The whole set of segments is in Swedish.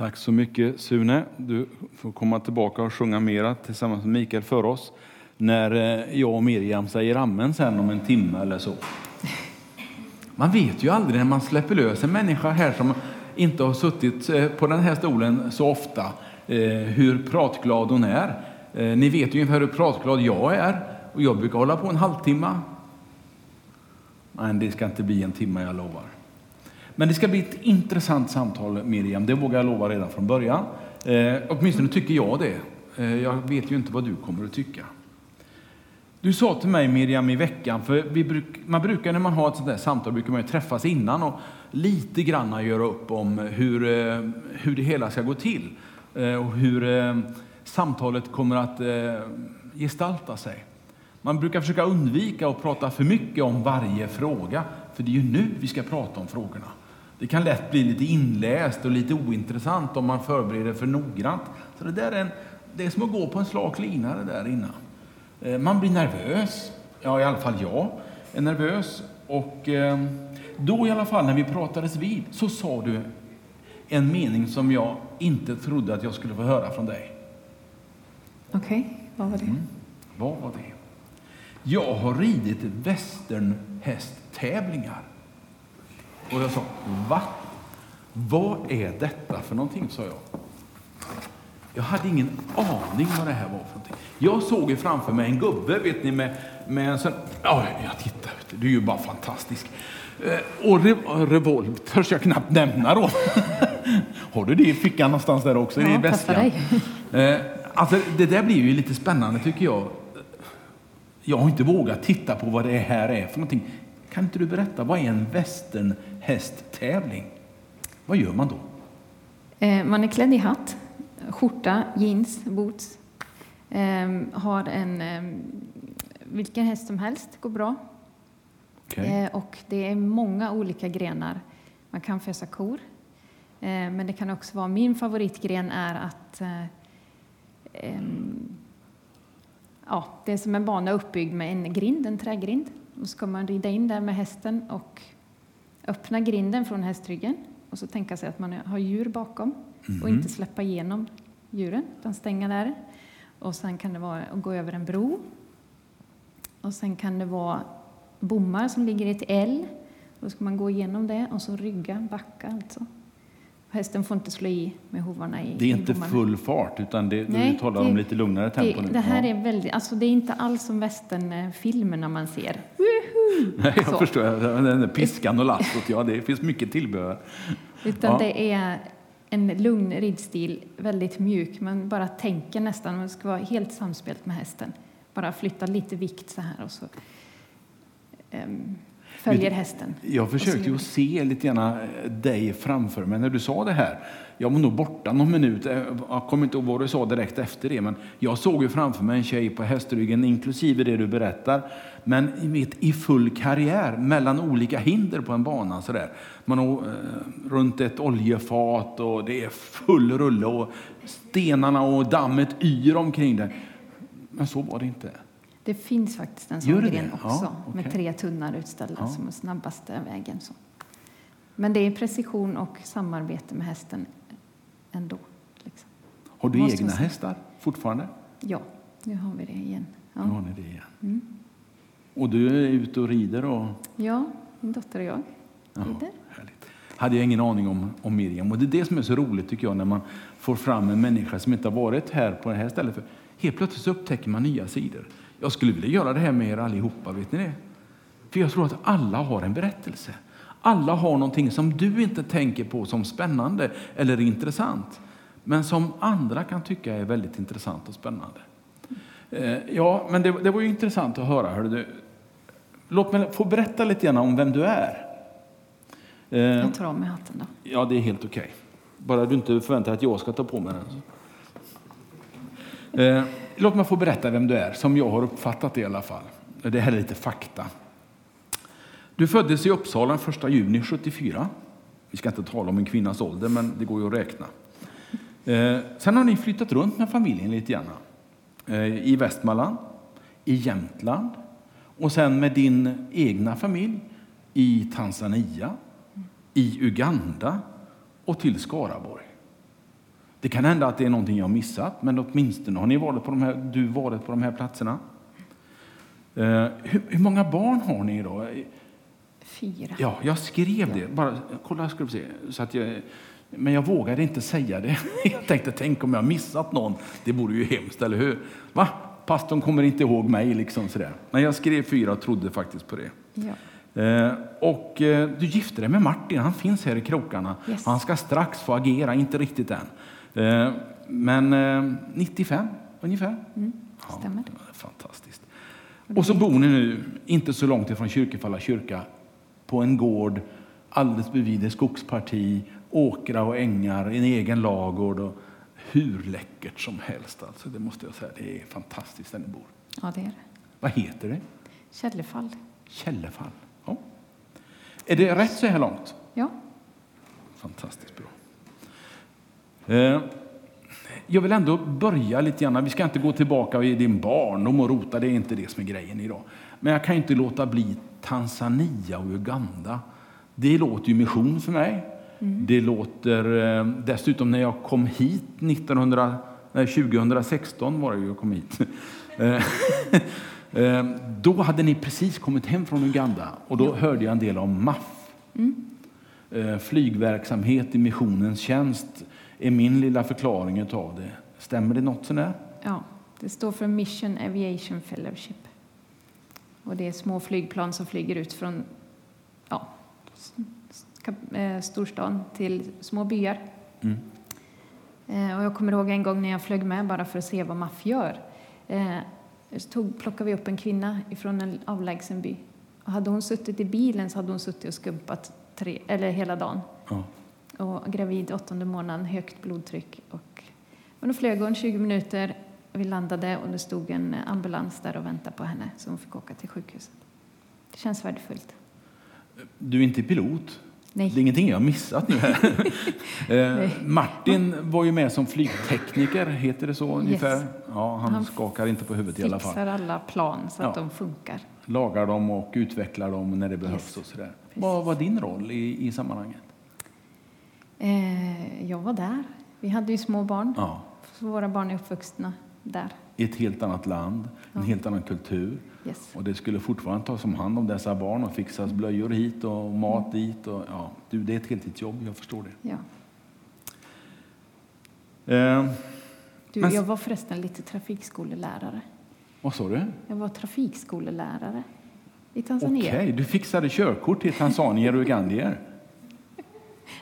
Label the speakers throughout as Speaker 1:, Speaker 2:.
Speaker 1: Tack så mycket Sune. Du får komma tillbaka och sjunga mera tillsammans med Mikael för oss när eh, jag och Miriam säger amen sen om en timme eller så. Man vet ju aldrig när man släpper lös en människa här som inte har suttit eh, på den här stolen så ofta, eh, hur pratglad hon är. Ni vet ju ungefär hur pratglad jag är och jag brukar hålla på en halvtimme. Men det ska inte bli en timme, jag lovar. Men det ska bli ett intressant samtal, Miriam. Det vågar jag lova redan från början. Eh, åtminstone tycker jag det. Eh, jag vet ju inte vad du kommer att tycka. Du sa till mig, Miriam, i veckan, för vi bruk, man brukar när man har ett sånt här samtal brukar man träffas innan och lite grann göra upp om hur, eh, hur det hela ska gå till eh, och hur eh, samtalet kommer att eh, gestalta sig. Man brukar försöka undvika att prata för mycket om varje fråga, för det är ju nu vi ska prata om frågorna. Det kan lätt bli lite inläst och lite ointressant om man förbereder för noggrant. Så det, där är, en, det är som att gå på en slak lina det där innan. Eh, man blir nervös. Ja, i alla fall jag är nervös. Och eh, då i alla fall när vi pratades vid så sa du en mening som jag inte trodde att jag skulle få höra från dig.
Speaker 2: Okej, okay, vad var det? Mm.
Speaker 1: Vad var det? Jag har ridit västernhästtävlingar. Och jag sa, va? Vad är detta för någonting? sa jag. Jag hade ingen aning vad det här var för någonting. Jag såg framför mig en gubbe, vet ni, med, med en sån... Ja, jag tittar, du är ju bara fantastisk. Eh, och revolv törs jag knappt nämna då. Har du det i fickan någonstans där också?
Speaker 2: Ja,
Speaker 1: i
Speaker 2: väskan?
Speaker 1: Eh, alltså, det där blir ju lite spännande tycker jag. Jag har inte vågat titta på vad det här är för någonting. Kan inte du berätta, vad är en västernhästtävling? Vad gör man då?
Speaker 2: Eh, man är klädd i hatt, skjorta, jeans, boots. Ehm, har en, ehm, vilken häst som helst går bra. Okay. Eh, och det är många olika grenar. Man kan fösa kor. Eh, men det kan också vara, min favoritgren är att ehm, ja, det är som en bana uppbyggd med en grind, en trägrind. Och så ska man rida in där med hästen och öppna grinden från hästryggen och så tänka sig att man har djur bakom mm. och inte släppa igenom djuren, utan stänga där. Och sen kan det vara att gå över en bro. Och sen kan det vara bommar som ligger i ett L. Då ska man gå igenom det och så rygga, backa alltså. Hästen får inte slå i med hovarna i
Speaker 1: Det är inte full fart, utan det, Nej, du talar det, om lite lugnare tempo
Speaker 2: det, nu. Det här är väldigt, alltså det är inte alls som västernfilmerna man ser.
Speaker 1: Nej, jag Så. förstår. Den där piskan och lastot, ja, det finns mycket tillbehör.
Speaker 2: Utan ja. det är en lugn ridstil, väldigt mjuk. Man bara tänker nästan, man ska vara helt samspelt med hästen. Bara flytta lite vikt så här och så. Um, följer hästen.
Speaker 1: Jag försökte ju se lite grann eh, dig framför mig när du sa det här. Jag var nog borta någon minut, eh, jag kommer inte ihåg vad du sa direkt efter det, men jag såg ju framför mig en tjej på hästryggen, inklusive det du berättar, men i full karriär mellan olika hinder på en bana. Så där. Man har eh, runt ett oljefat och det är full rulle och stenarna och dammet yr omkring det. Men så var det inte.
Speaker 2: Det finns faktiskt en sån gren också, ja, okay. med tre tunnar utställda ja. som är snabbaste vägen. Så. Men det är precision och samarbete med hästen ändå. Liksom.
Speaker 1: Har du Måste egna hästar fortfarande?
Speaker 2: Ja, nu har vi det igen. Ja.
Speaker 1: Nu har ni det igen. Mm. Och du är ute och rider? Och...
Speaker 2: Ja, min dotter och jag rider. Ja,
Speaker 1: härligt. hade jag ingen aning om, om Miriam. Och det är det som är så roligt tycker jag när man får fram en människa som inte har varit här på det här stället. För helt plötsligt så upptäcker man nya sidor. Jag skulle vilja göra det här med er allihopa, vet ni det? För jag tror att alla har en berättelse. Alla har någonting som du inte tänker på som spännande eller intressant, men som andra kan tycka är väldigt intressant och spännande. Eh, ja, men det, det var ju intressant att höra. Hörde du. Låt mig få berätta lite grann om vem du är.
Speaker 2: Eh, jag tar av mig hatten då.
Speaker 1: Ja, det är helt okej. Okay. Bara du inte förväntar dig att jag ska ta på mig den. Låt mig få berätta vem du är, som jag har uppfattat det i alla fall. Det här är lite fakta. Du föddes i Uppsala den 1 juni 74. Vi ska inte tala om en kvinnas ålder, men det går ju att räkna. Eh, sen har ni flyttat runt med familjen lite grann. Eh, I Västmanland, i Jämtland och sen med din egna familj i Tanzania, i Uganda och till Skaraborg. Det kan hända att det är någonting jag har missat, men åtminstone har ni varit på de här, du varit på de här platserna. Eh, hur, hur, många barn har ni idag?
Speaker 2: Fyra.
Speaker 1: Ja, jag skrev det. Bara, kolla, ska se. Så att jag, men jag vågade inte säga det. Jag tänkte, tänk om jag missat någon. Det vore ju hemskt, eller hur? Va? Pastorn kommer inte ihåg mig, liksom sådär. Men jag skrev fyra och trodde faktiskt på det.
Speaker 2: Ja.
Speaker 1: Eh, och eh, du gifte dig med Martin, han finns här i krokarna.
Speaker 2: Yes.
Speaker 1: Han ska strax få agera, inte riktigt än. Eh, men 95 ungefär?
Speaker 2: Mm, stämmer.
Speaker 1: Ja, fantastiskt. Och så bor ni nu, inte så långt ifrån Kyrkefalla kyrka, på en gård alldeles bredvid ett skogsparti, åkrar och ängar, en egen lagård. Och hur läckert som helst. Alltså, det måste jag säga. Det är fantastiskt där ni bor.
Speaker 2: Ja, det är det.
Speaker 1: Vad heter det?
Speaker 2: Källefall.
Speaker 1: Källefall. Ja. Är det rätt så här långt?
Speaker 2: Ja.
Speaker 1: Fantastiskt bra. Eh, jag vill ändå börja lite grann. Vi ska inte gå tillbaka i din barndom och rota, det är inte det som är grejen idag. Men jag kan inte låta bli Tanzania och Uganda. Det låter ju mission för mig. Mm. Det låter eh, dessutom när jag kom hit 1900, nej, 2016 var det ju jag kom hit. Eh, då hade ni precis kommit hem från Uganda och då hörde jag en del om MAF. Mm. Flygverksamhet i missionens tjänst är min lilla förklaring av det. Stämmer det något sånär?
Speaker 2: Ja, det står för Mission Aviation Fellowship. Och det är små flygplan som flyger ut från ja, eh, storstan till små byar. Mm. Eh, och jag kommer ihåg en gång när jag flög med bara för att se vad MAF gör. Eh, så tog, plockade vi upp en kvinna från en avlägsen by. Och hade hon suttit i bilen så hade hon suttit och skumpat tre, eller hela dagen. Ja och gravid åttonde månaden, högt blodtryck. Och, och då flög hon 20 minuter, vi landade och det stod en ambulans där och väntade på henne så hon fick åka till sjukhuset. Det känns värdefullt.
Speaker 1: Du är inte pilot?
Speaker 2: Nej.
Speaker 1: Det är ingenting jag har missat nu här. eh, Martin var ju med som flygtekniker, heter det så ungefär? Yes. Ja, han, han skakar inte på huvudet i alla fall.
Speaker 2: fixar alla plan så att ja. de funkar.
Speaker 1: Lagar dem och utvecklar dem när det behövs yes. och sådär. Vad var din roll i, i sammanhanget?
Speaker 2: Eh, jag var där. Vi hade ju små barn. Ja. Så våra barn är uppvuxna där.
Speaker 1: I ett helt annat land, en helt annan kultur.
Speaker 2: Yes.
Speaker 1: Och det skulle fortfarande tas om hand om dessa barn och fixas blöjor hit och mat mm. dit. Och, ja, du, det är ett heltidsjobb, jag förstår det.
Speaker 2: Ja.
Speaker 1: Eh,
Speaker 2: du, men... Jag var förresten lite trafikskolelärare.
Speaker 1: Vad sa du?
Speaker 2: Jag var trafikskolelärare i Tanzania.
Speaker 1: Okej, okay, du fixade körkort till tanzanier och ugandier?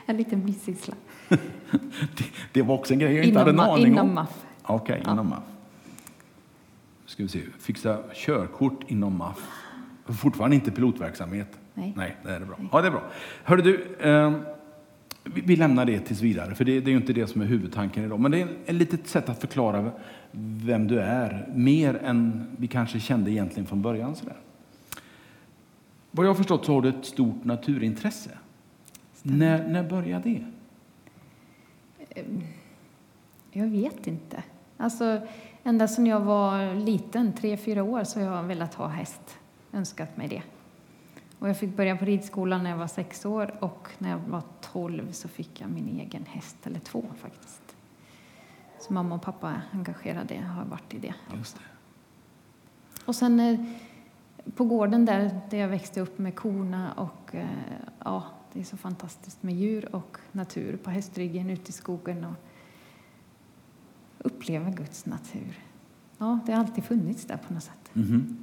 Speaker 2: En liten bisyssla.
Speaker 1: det, det, var också en grej jag inte inom, hade en aning
Speaker 2: inom om. MAF.
Speaker 1: Okej, okay, ja. inom MAF. Ska vi se, fixa körkort inom MAF. Fortfarande inte pilotverksamhet?
Speaker 2: Nej.
Speaker 1: Nej, det är bra. Ja, det är bra. Hörde du, eh, vi, vi, lämnar det tills vidare, för det, det är ju inte det som är huvudtanken idag. Men det är ett litet sätt att förklara vem du är, mer än vi kanske kände egentligen från början. Sådär. Vad jag har förstått så har du ett stort naturintresse. När, när började det?
Speaker 2: Ehm, jag vet inte. Alltså, ända sedan jag var liten, tre, fyra år, så har jag velat ha häst. Önskat mig det. Och jag fick börja på ridskolan när jag var sex år och när jag var tolv så fick jag min egen häst, eller två faktiskt. Så mamma och pappa engagerade har varit i det.
Speaker 1: Just det.
Speaker 2: Och sen eh, på gården där, där jag växte upp med korna och eh, ja, det är så fantastiskt med djur och natur på hästryggen ute i skogen och uppleva Guds natur. Ja, det har alltid funnits där på något sätt.
Speaker 1: Mm -hmm.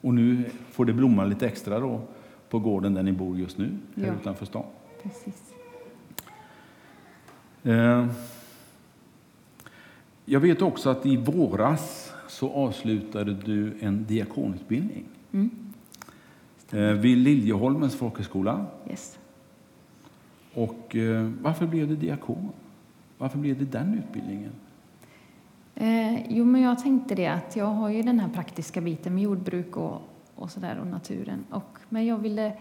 Speaker 1: Och nu får det blomma lite extra då på gården där ni bor just nu, här ja. utanför stan.
Speaker 2: Precis.
Speaker 1: Eh, jag vet också att i våras så avslutade du en diakonutbildning. Mm. Eh, vid Liljeholmens folkhögskola.
Speaker 2: Yes.
Speaker 1: Och eh, varför blev det diakon? Varför blev det den utbildningen?
Speaker 2: Eh, jo, men jag tänkte det att jag har ju den här praktiska biten med jordbruk och, och sådär och naturen. Och, men jag ville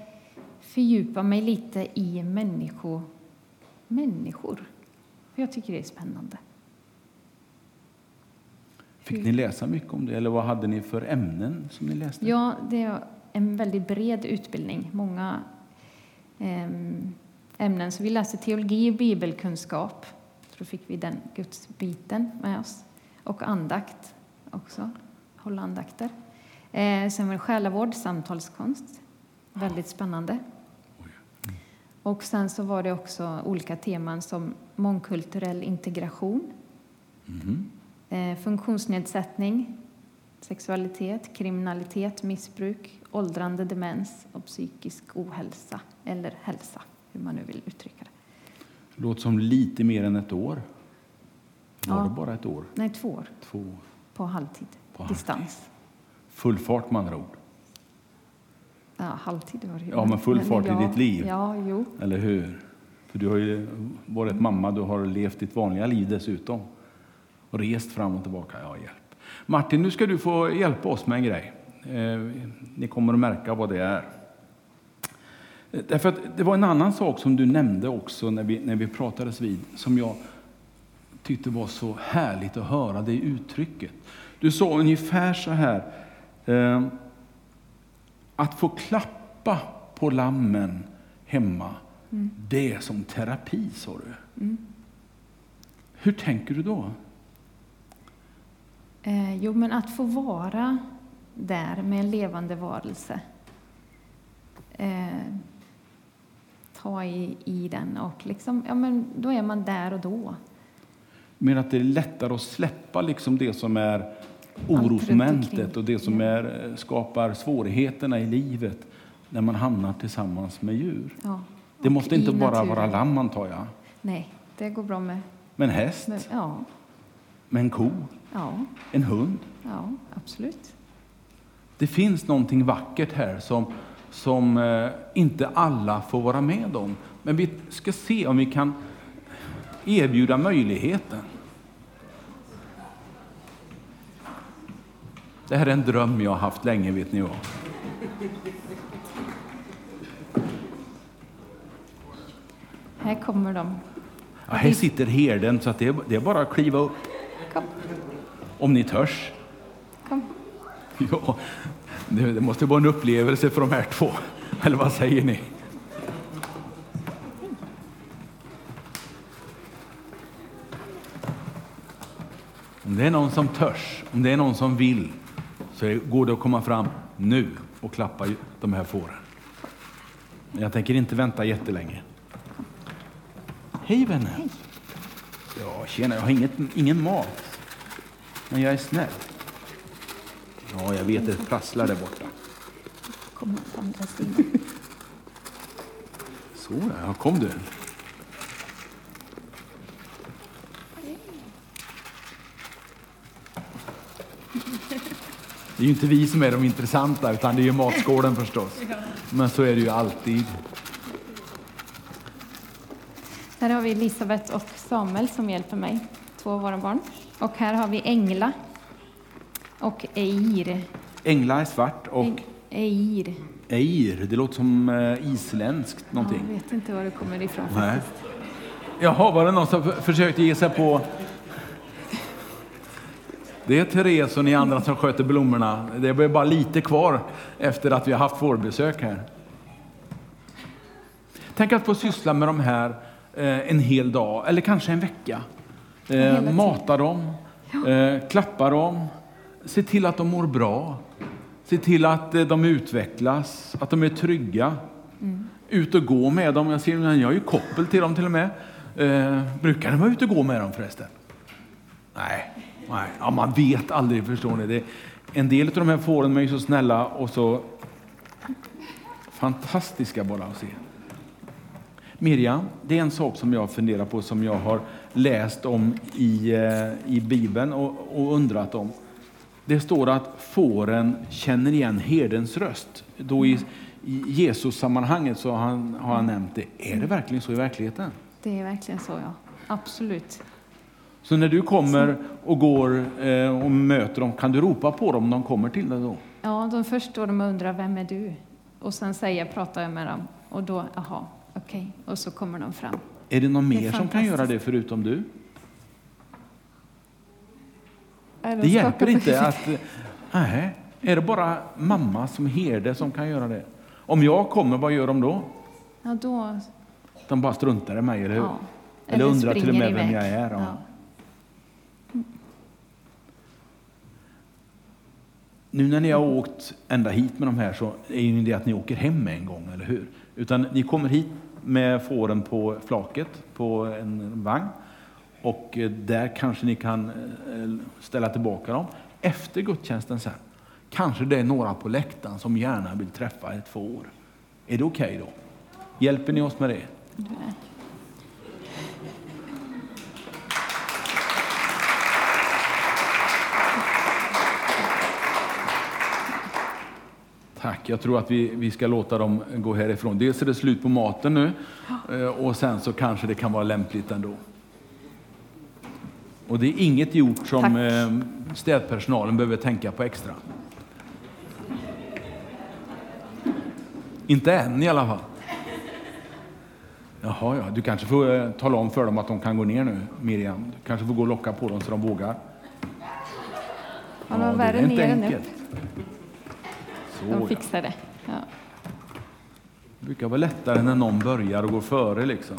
Speaker 2: fördjupa mig lite i människo, människor. För jag tycker det är spännande.
Speaker 1: Fick ni läsa mycket om det eller vad hade ni för ämnen som ni läste?
Speaker 2: Ja, det en väldigt bred utbildning, många eh, ämnen. Så vi läste teologi och bibelkunskap, då fick vi den gudsbiten med oss. Och andakt också, hålla andakter. Eh, sen var det själavård, samtalskonst. Väldigt spännande. Och sen så var det också olika teman som mångkulturell integration, mm. funktionsnedsättning, sexualitet, kriminalitet, missbruk, åldrande demens och psykisk ohälsa eller hälsa, hur man nu vill uttrycka det.
Speaker 1: Låter som lite mer än ett år. Var ja. det bara ett år?
Speaker 2: Nej, två år.
Speaker 1: Två år.
Speaker 2: På halvtid, På distans.
Speaker 1: Full fart med andra ord.
Speaker 2: Ja, halvtid var det
Speaker 1: Ja, men full fart ja, i ditt liv.
Speaker 2: Ja, jo.
Speaker 1: Eller hur? För du har ju varit mamma, du har levt ditt vanliga liv dessutom. Och rest fram och tillbaka. Ja, hjälp. Martin, nu ska du få hjälpa oss med en grej. Eh, ni kommer att märka vad det är. Därför att det var en annan sak som du nämnde också när vi, när vi pratades vid, som jag tyckte var så härligt att höra det uttrycket. Du sa ungefär så här, eh, att få klappa på lammen hemma, mm. det är som terapi, sa du. Mm. Hur tänker du då?
Speaker 2: Eh, jo, men att få vara där med en levande varelse. Eh, ta i, i den och liksom, ja, men då är man där och då.
Speaker 1: Men att det är lättare att släppa liksom det som är orosmomentet och det som är, skapar svårigheterna i livet när man hamnar tillsammans med djur. Ja. Det måste inte bara naturen. vara lamm antar jag?
Speaker 2: Nej, det går bra med...
Speaker 1: Med en häst?
Speaker 2: Med, ja.
Speaker 1: Med en ko?
Speaker 2: Ja.
Speaker 1: En hund?
Speaker 2: Ja, absolut.
Speaker 1: Det finns någonting vackert här som, som eh, inte alla får vara med om. Men vi ska se om vi kan erbjuda möjligheten. Det här är en dröm jag har haft länge, vet ni vad.
Speaker 2: Här kommer de.
Speaker 1: Ja, här sitter herden, så att det, är, det är bara att kliva upp.
Speaker 2: Kom.
Speaker 1: Om ni törs.
Speaker 2: Kom.
Speaker 1: Ja, det, måste vara en upplevelse för de här två. Eller vad säger ni? Om det är någon som törs, om det är någon som vill, så går det att komma fram nu och klappa de här fåren. Jag tänker inte vänta jättelänge. Hej vänner! Ja, tjena, jag har inget, ingen mat. Men jag är snäll. Ja, jag vet, det prasslar där borta.
Speaker 2: Kom på andra sidan.
Speaker 1: Så, ja, kom du. Det är ju inte vi som är de intressanta, utan det är ju matskålen förstås. Men så är det ju alltid.
Speaker 2: Här har vi Elisabeth och Samuel som hjälper mig, två av våra barn. Och här har vi Engla och Eir.
Speaker 1: Engla är svart och?
Speaker 2: Eir.
Speaker 1: Eir, det låter som eh, isländskt någonting.
Speaker 2: Jag vet inte var det kommer ifrån
Speaker 1: Nej. faktiskt. Jaha, var det någon som försökte ge sig på det är Therese och ni andra som sköter blommorna. Det blir bara lite kvar efter att vi har haft vårbesök här. Tänk att få syssla med de här eh, en hel dag, eller kanske en vecka. Eh, mata dem, klappa dem, se till att de mår bra. Se till att eh, de utvecklas, att de är trygga. Mm. Ut och gå med dem. Jag, ser, jag har ju koppel till dem till och med. Eh, brukar ni vara ute och gå med dem förresten? Nej, Nej, ja, man vet aldrig, förstår ni. Det, en del av de här fåren är så snälla och så fantastiska bara att se. Miriam, det är en sak som jag funderar på, som jag har läst om i, eh, i Bibeln och, och undrat om. Det står att fåren känner igen herdens röst. Då i, i Jesus-sammanhanget så har han, har han nämnt det. Är det verkligen så i verkligheten?
Speaker 2: Det är verkligen så, ja. Absolut.
Speaker 1: Så när du kommer och går eh, och möter dem, kan du ropa på dem om de kommer till dig då?
Speaker 2: Ja, de först står de och undrar, vem är du? Och sen säger, pratar jag med dem och då, jaha, okej, okay. och så kommer de fram.
Speaker 1: Är det någon mer som kan göra det förutom du? Det hjälper inte att, nej, är det bara mamma som herde som kan göra det? Om jag kommer, vad gör de då?
Speaker 2: Ja, då...
Speaker 1: De bara struntar i mig, eller hur?
Speaker 2: Ja,
Speaker 1: Eller, Eller undrar till och med vem jag är. Ja. Ja. Nu när ni har åkt ända hit med de här så är ju det att ni åker hem en gång, eller hur? Utan ni kommer hit med fåren på flaket på en vagn och eh, där kanske ni kan eh, ställa tillbaka dem. Efter gudstjänsten sen kanske det är några på läktaren som gärna vill träffa ett får. Är det okej okay då? Hjälper ni oss med det? Nej. Tack. Jag tror att vi, vi ska låta dem gå härifrån. Dels är det slut på maten nu eh, och sen så kanske det kan vara lämpligt ändå. Och det är inget gjort som Tack. Eh, städpersonalen behöver tänka på extra. Inte än i alla fall. Jaha, ja. Du kanske får eh, tala om för dem att de kan gå ner nu, Miriam. Du kanske får gå och locka på dem så de vågar.
Speaker 2: Ja, det är inte enkelt. Så, de fixar det. Ja.
Speaker 1: Det brukar vara lättare när någon börjar och går före. Liksom.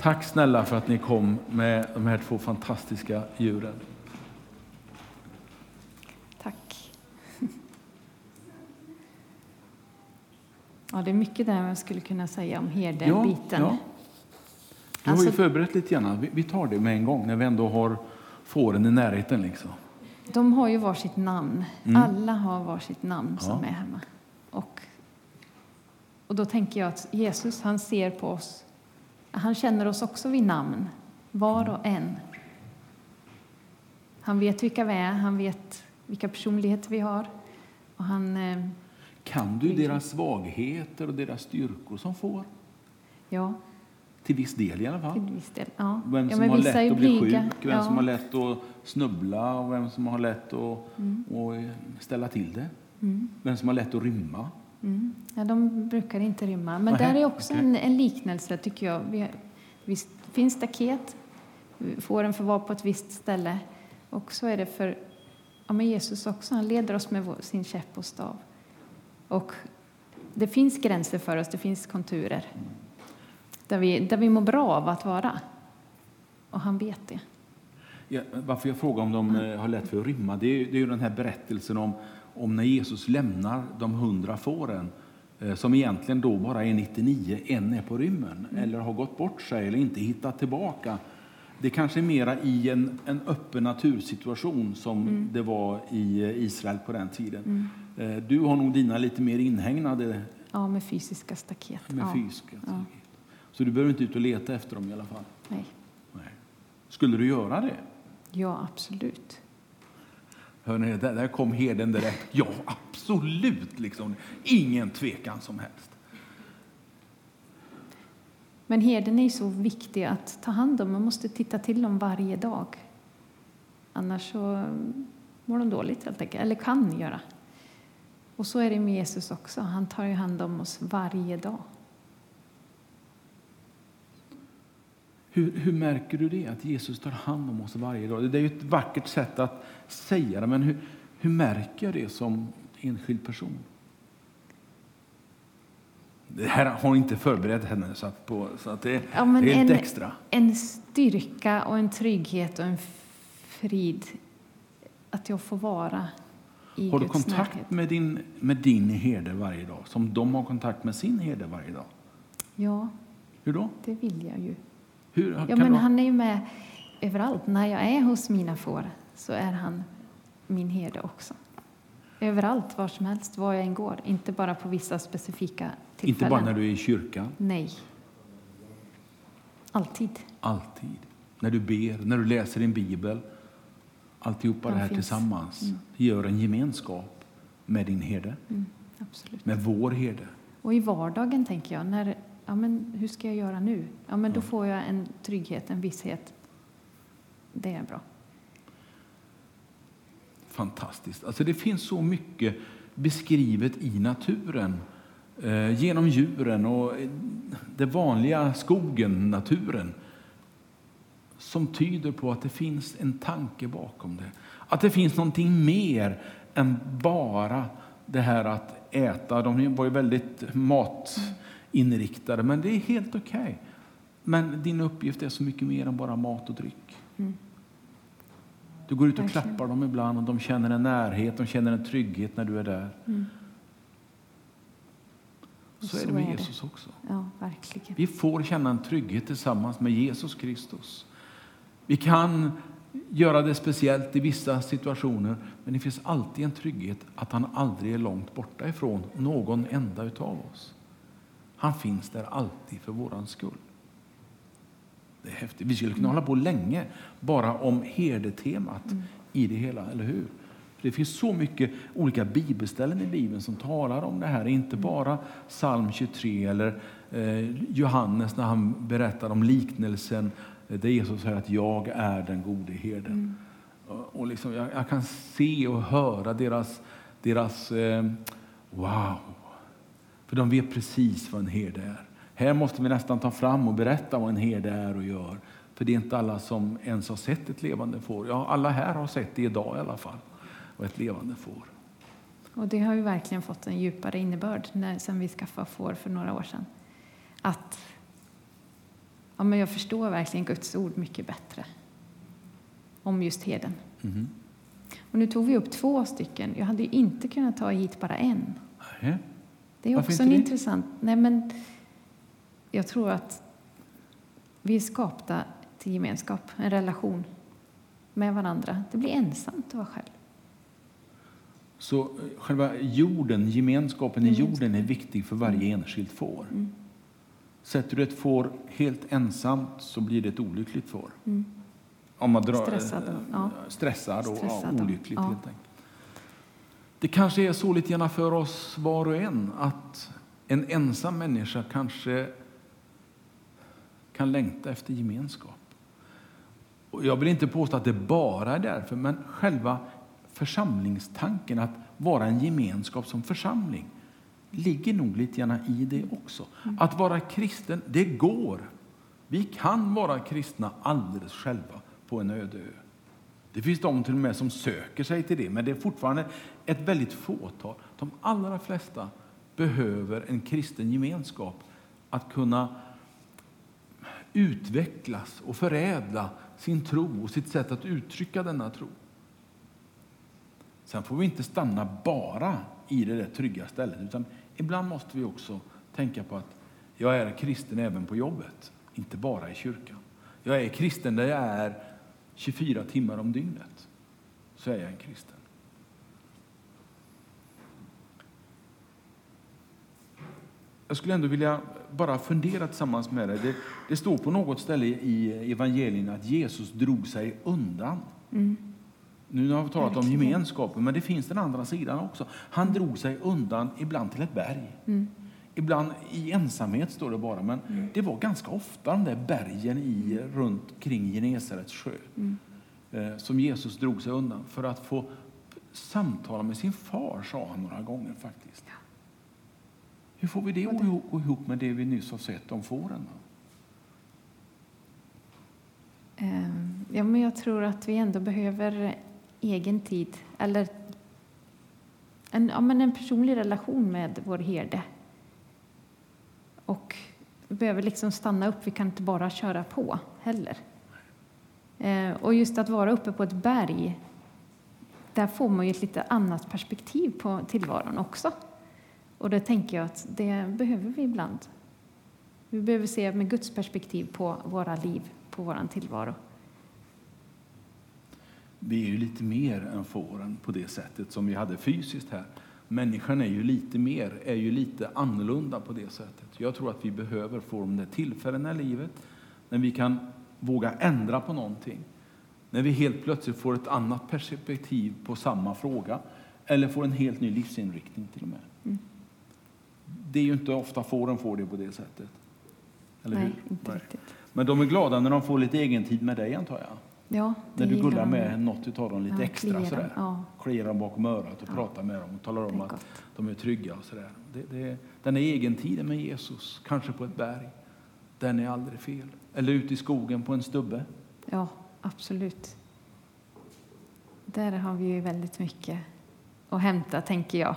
Speaker 1: Tack snälla för att ni kom med de här två fantastiska djuren.
Speaker 2: Tack. Ja, det är mycket där man skulle kunna säga om herden-biten. Ja, ja.
Speaker 1: Du alltså, har ju förberett lite grann. Vi tar det med en gång när vi ändå har fåren i närheten. Liksom.
Speaker 2: De har ju varsitt namn. Mm. Alla har varsitt namn ja. som är hemma. Och, och då tänker jag att Jesus, han ser på oss. Han känner oss också vid namn, var och en. Han vet vilka vi är, han vet vilka personligheter vi har. Och han, eh,
Speaker 1: kan du deras svagheter och deras styrkor som får?
Speaker 2: Ja.
Speaker 1: Till viss del i alla fall.
Speaker 2: Till viss del, ja.
Speaker 1: Vem som ja, har lätt att bli sjuk, vem ja. som har lätt att snubbla och vem som har lätt att, mm. ställa till det. Mm. Vem som har lätt att rymma.
Speaker 2: Mm. Ja, de brukar inte rymma. Men Aha, där är också okay. en, en, liknelse, tycker jag. Vi, visst finns staket, fåren får vara på ett visst ställe. Och så är det för ja, men Jesus också. Han leder oss med sin käpp och stav. Och det finns gränser för oss, det finns konturer där vi, där vi mår bra av att vara. Och han vet det.
Speaker 1: Ja, varför jag frågar om de eh, har lätt för att rymma, det är, det är ju den här berättelsen om, om när Jesus lämnar de hundra fåren eh, som egentligen då bara är 99, en är på rymmen mm. eller har gått bort sig eller inte hittat tillbaka. Det kanske är mera i en, en öppen natursituation som mm. det var i eh, Israel på den tiden. Mm. Du har nog dina lite mer inhägnade.
Speaker 2: Ja, med fysiska staket.
Speaker 1: Med ja. fysiska. Ja. Så du behöver inte ut och leta efter dem i alla fall?
Speaker 2: Nej.
Speaker 1: Nej. Skulle du göra det?
Speaker 2: Ja, absolut.
Speaker 1: Hörrni, där kom herden direkt. Ja, absolut! Liksom. Ingen tvekan som helst.
Speaker 2: Men herden är så viktig att ta hand om. Man måste titta till dem varje dag. Annars så mår de dåligt, helt enkelt. eller kan göra. Och så är det med Jesus också. Han tar ju hand om oss varje dag.
Speaker 1: Hur, hur, märker du det, att Jesus tar hand om oss varje dag? Det är ju ett vackert sätt att säga det, men hur, hur märker jag det som enskild person? Det här har inte förberett henne, så att, på, så att det, ja, det är helt
Speaker 2: en,
Speaker 1: extra.
Speaker 2: En styrka och en trygghet och en frid att jag får vara i
Speaker 1: Har
Speaker 2: du
Speaker 1: Guds kontakt närhet. med din, med din herde varje dag, som de har kontakt med sin herde varje dag?
Speaker 2: Ja,
Speaker 1: Hur då?
Speaker 2: det vill jag ju.
Speaker 1: Hur,
Speaker 2: ja, men han är ju med överallt. När jag är hos mina får så är han min herde också. Överallt, var som helst, var jag än går. Inte bara på vissa specifika tillfällen.
Speaker 1: Inte bara när du är i kyrkan?
Speaker 2: Nej. Alltid.
Speaker 1: Alltid. När du ber, när du läser din bibel. Alltihopa Han det här finns. tillsammans mm. gör en gemenskap med din herde.
Speaker 2: Mm, absolut.
Speaker 1: Med vår herde.
Speaker 2: Och i vardagen, tänker jag, när ja, men hur ska jag göra nu? Ja, men då får jag en trygghet, en visshet. Det är bra.
Speaker 1: Fantastiskt. Alltså det finns så mycket beskrivet i naturen eh, genom djuren och den vanliga skogen, naturen som tyder på att det finns en tanke bakom det. Att det finns någonting mer än bara det här att äta. De var ju väldigt mat inriktade, men det är helt okej. Okay. Men din uppgift är så mycket mer än bara mat och dryck. Mm. Du går ut och verkligen. klappar dem ibland och de känner en närhet, de känner en trygghet när du är där. Mm. Så, så, är det med är Jesus det. också.
Speaker 2: Ja.
Speaker 1: Vi får känna en trygghet tillsammans med Jesus Kristus. Vi kan göra det speciellt i vissa situationer, men det finns alltid en trygghet att han aldrig är långt borta ifrån någon enda utav oss. Han finns där alltid för våran skull. Det är häftigt. Vi skulle kunna hålla på länge bara om herdetemat mm. i det hela, eller hur? Det finns så mycket olika bibelställen i Bibeln som talar om det här. Inte mm. bara psalm 23 eller eh, Johannes när han berättar om liknelsen där Jesus säger att jag är den gode herden. Mm. Och liksom, jag, jag, kan se och höra deras, deras eh, wow. För de vet precis vad en herde är. Här måste vi nästan ta fram och berätta vad en herde är och gör. För det är inte alla som ens har sett ett levande får. Ja, alla här har sett det idag i alla fall. Och ett levande får.
Speaker 2: Och det har ju verkligen fått en djupare innebörd när, sen vi skaffade får för några år sedan. Att ja, men jag förstår verkligen Guds ord mycket bättre om just heden. Mm. Och nu tog vi upp två stycken. Jag hade inte kunnat ta hit bara en.
Speaker 1: Nej.
Speaker 2: Det är Varför också en det? intressant... Nej, men jag tror att vi är skapta till gemenskap, en relation med varandra. Det blir ensamt att vara själv.
Speaker 1: Så eh, själva jorden, gemenskapen i jorden är viktig för varje mm. enskilt får? Mm. Sätter du ett får helt ensamt så blir det ett olyckligt får. Mm. Om man drar, stressad, äh, ja. stressad och stressad, ja, olyckligt ja. helt enkelt. Det kanske är så lite grann för oss var och en att en ensam människa kanske kan längta efter gemenskap. Och jag vill inte påstå att det bara är därför, men själva församlingstanken, att vara en gemenskap som församling, ligger nog lite grann i det också. Mm. Att vara kristen, det går. Vi kan vara kristna alldeles själva på en öde ö. Det finns de till och med som söker sig till det, men det är fortfarande ett väldigt fåtal. De allra flesta behöver en kristen gemenskap att kunna utvecklas och förädla sin tro och sitt sätt att uttrycka denna tro. Sen får vi inte stanna bara i det där trygga stället, utan ibland måste vi också tänka på att jag är kristen även på jobbet, inte bara i kyrkan. Jag är kristen där jag är 24 timmar om dygnet. Så är jag en kristen. Jag skulle ändå vilja bara fundera tillsammans med dig. Det, det står på något ställe i evangelierna att Jesus drog sig undan. Mm. Nu har vi talat om gemenskapen, men det finns den andra sidan också. Han drog sig undan, ibland till ett berg. Mm. Ibland i ensamhet, står det bara. Men mm. det var ganska ofta de där bergen i, runt kring Genesarets sjö mm. eh, som Jesus drog sig undan för att få samtala med sin far, sa han några gånger faktiskt. Ja. Hur får vi det att gå ihop med det vi nyss har sett om fåren?
Speaker 2: Ehm, ja, men jag tror att vi ändå behöver egen tid eller en, ja, men en personlig relation med vår herde. Och vi behöver liksom stanna upp, vi kan inte bara köra på heller. Eh, och just att vara uppe på ett berg, där får man ju ett lite annat perspektiv på tillvaron också. Och det tänker jag att det behöver vi ibland. Vi behöver se med Guds perspektiv på våra liv, på vår tillvaro
Speaker 1: vi är ju lite mer än fåren på det sättet som vi hade fysiskt här. Människan är ju lite mer, är ju lite annorlunda på det sättet. Jag tror att vi behöver få de där tillfällena i livet när vi kan våga ändra på någonting. När vi helt plötsligt får ett annat perspektiv på samma fråga eller får en helt ny livsinriktning till och med. Mm. Det är ju inte ofta fåren får det på det sättet.
Speaker 2: Eller Nej, hur? inte Nej. riktigt.
Speaker 1: Men de är glada när de får lite egen tid med dig antar jag?
Speaker 2: Ja,
Speaker 1: När du gullar med något av dem lite ja, extra kliar sådär. Ja. Kliar dem bakom örat och ja. pratar med dem och talar om att de är trygga och sådär. Det, det, den är egentiden med Jesus, kanske på ett berg, den är aldrig fel. Eller ute i skogen på en stubbe.
Speaker 2: Ja, absolut. Där har vi ju väldigt mycket att hämta, tänker jag.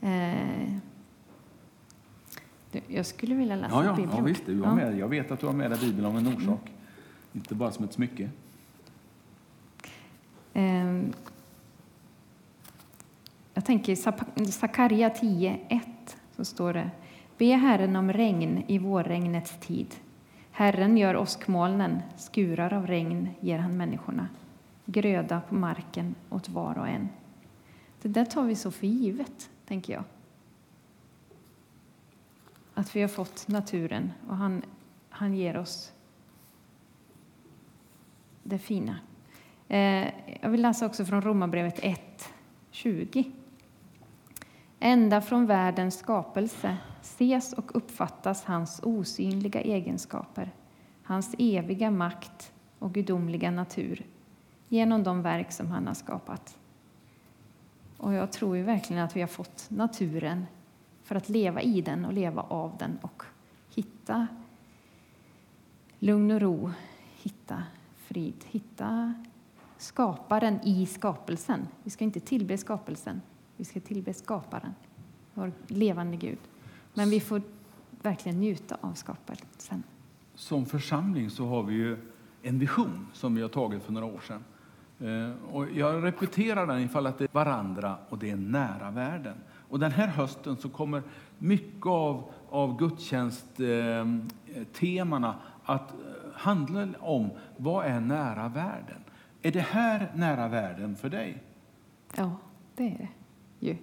Speaker 2: Eh, Jag skulle vilja läsa
Speaker 1: ja, ja,
Speaker 2: Bibeln.
Speaker 1: Ja, visst. Du har med. Jag vet att du har med dig Bibeln av en orsak. Mm. Inte bara som ett smycke.
Speaker 2: Um, jag tänker Sakaria 10.1 så står det Be Herren om regn i vårregnets tid. Herren gör åskmolnen, skurar av regn ger han människorna, gröda på marken åt var och en. Det där tar vi så för givet, tänker jag. Att vi har fått naturen och han, han ger oss det fina. Eh, jag vill läsa också från Romarbrevet 1, 20. Ända från världens skapelse ses och uppfattas hans osynliga egenskaper, hans eviga makt och gudomliga natur genom de verk som han har skapat. Och jag tror ju verkligen att vi har fått naturen för att leva i den och leva av den och hitta lugn och ro, hitta frid, hitta skaparen i skapelsen. Vi ska inte tillbe skapelsen, vi ska tillbe skaparen, vår levande Gud. Men vi får verkligen njuta av skapelsen.
Speaker 1: Som församling så har vi ju en vision som vi har tagit för några år sedan. Eh, och jag repeterar den ifall att det är varandra och det är nära världen. Och den här hösten så kommer mycket av, av gudstjänsttemana att handla om vad är nära världen. Är det här nära världen för dig?
Speaker 2: Ja, det är det ju.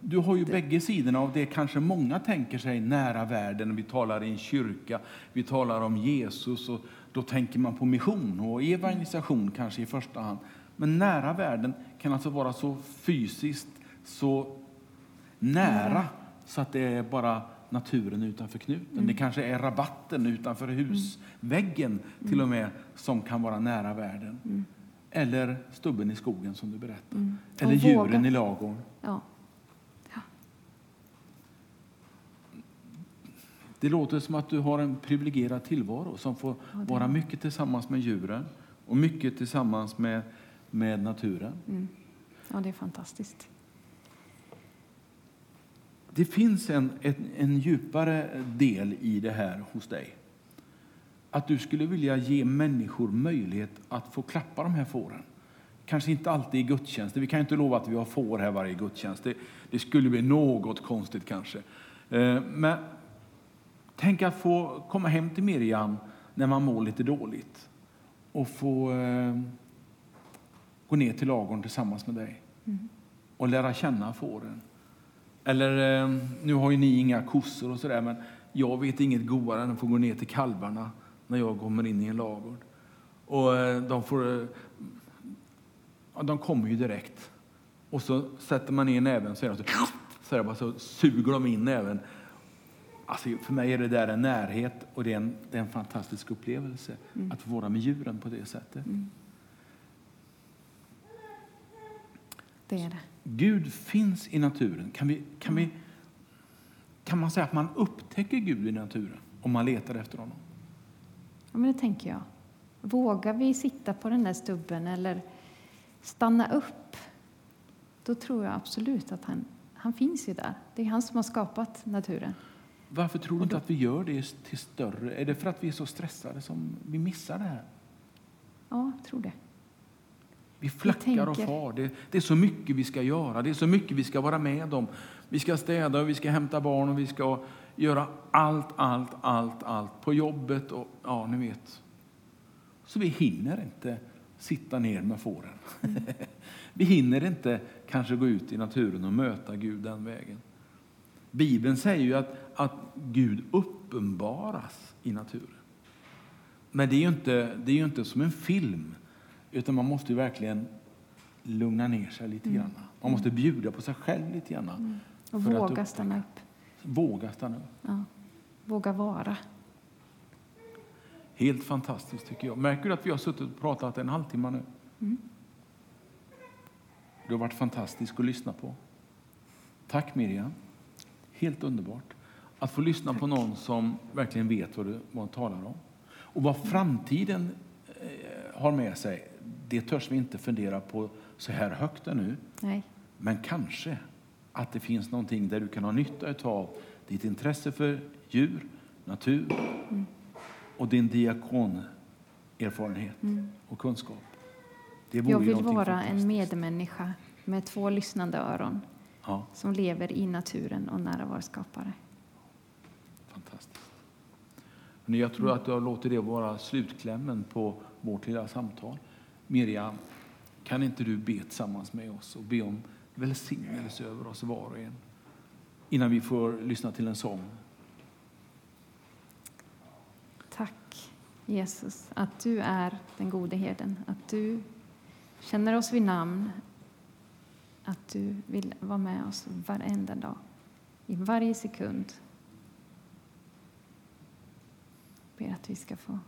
Speaker 1: Du har ju det. bägge sidorna av det kanske många tänker sig nära världen. Vi talar i en kyrka, vi talar om Jesus och då tänker man på mission och evangelisation kanske i första hand. Men nära världen kan alltså vara så fysiskt, så nära så att det är bara naturen utanför knuten. Mm. Det kanske är rabatten utanför husväggen mm. till och med som kan vara nära världen. Mm. Eller stubben i skogen som du berättade. Mm. Eller djuren våga. i lagården. Ja. ja. Det låter som att du har en privilegierad tillvaro som får ja, vara mycket tillsammans med djuren och mycket tillsammans med, med naturen.
Speaker 2: Mm. Ja, det är fantastiskt.
Speaker 1: Det finns en, en, en, djupare del i det här hos dig. Att du skulle vilja ge människor möjlighet att få klappa de här fåren. Kanske inte alltid i gudstjänst. Vi kan inte lova att vi har får här varje gudstjänst. Det, det skulle bli något konstigt kanske. Eh, men tänk att få komma hem till Miriam när man mår lite dåligt och få eh, gå ner till lagorn tillsammans med dig mm. och lära känna fåren eller, eh, nu har ju ni inga kossor och sådär, men jag vet inget godare än att få gå ner till kalvarna när jag kommer in i en lagård. Och eh, de får... Eh, ja, de kommer ju direkt. Och så sätter man ner näven så, är de så, så, bara, så suger de in näven. Alltså, för mig är det där en närhet och det är en, det är en fantastisk upplevelse mm. att få vara med djuren på det sättet. Mm.
Speaker 2: Det är det.
Speaker 1: Gud finns i naturen. Kan, vi, kan, vi, kan man säga att man upptäcker Gud i naturen om man letar efter honom?
Speaker 2: Ja, men det tänker jag. Vågar vi sitta på den där stubben eller stanna upp, då tror jag absolut att han, han finns ju där. Det är han som har skapat naturen.
Speaker 1: Varför tror du inte att vi gör det till större? Är det för att vi är så stressade som vi missar det här?
Speaker 2: Ja, jag tror det.
Speaker 1: Vi flackar och far. Det, det, är så mycket vi ska göra, det är så mycket vi ska vara med om. Vi ska städa, och vi ska hämta barn och vi ska göra allt, allt, allt, allt på jobbet och ja, ni vet. Så vi hinner inte sitta ner med fåren. vi hinner inte kanske gå ut i naturen och möta Gud den vägen. Bibeln säger ju att, att Gud uppenbaras i naturen. Men det är ju inte, det är ju inte som en film utan man måste verkligen lugna ner sig lite mm. grann. Man måste bjuda på sig själv lite grann. Mm.
Speaker 2: Och våga att stanna upp.
Speaker 1: Våga stanna upp.
Speaker 2: Ja. Våga vara.
Speaker 1: Helt fantastiskt tycker jag. Märker du att vi har suttit och pratat en halvtimme nu? Mm. Det har varit fantastiskt att lyssna på. Tack Miriam. Helt underbart att få lyssna Tack. på någon som verkligen vet vad du vad talar om. Och vad framtiden eh, har med sig, det törs vi inte fundera på så här högt ännu.
Speaker 2: Nej.
Speaker 1: Men kanske att det finns någonting där du kan ha nytta av ditt intresse för djur, natur mm. och din diakonerfarenhet mm. och kunskap.
Speaker 2: Jag vill vara en medmänniska med två lyssnande öron ja. som lever i naturen och nära vår skapare.
Speaker 1: Fantastiskt. Jag tror att jag låter det vara slutklämmen på vårt lilla samtal. Miriam, kan inte du be tillsammans med oss och be om välsignelse över oss var och en innan vi får lyssna till en sång?
Speaker 2: Tack Jesus att du är den gode herden, att du känner oss vid namn, att du vill vara med oss varenda dag, i varje sekund. Jag ber att vi ska få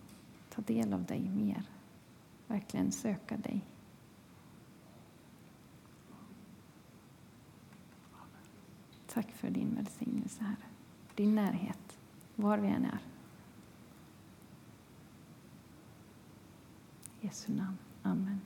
Speaker 2: ta del av dig mer, verkligen söka dig. Tack för din välsignelse, Herre. Din närhet, var vi än är. I Jesu namn. Amen.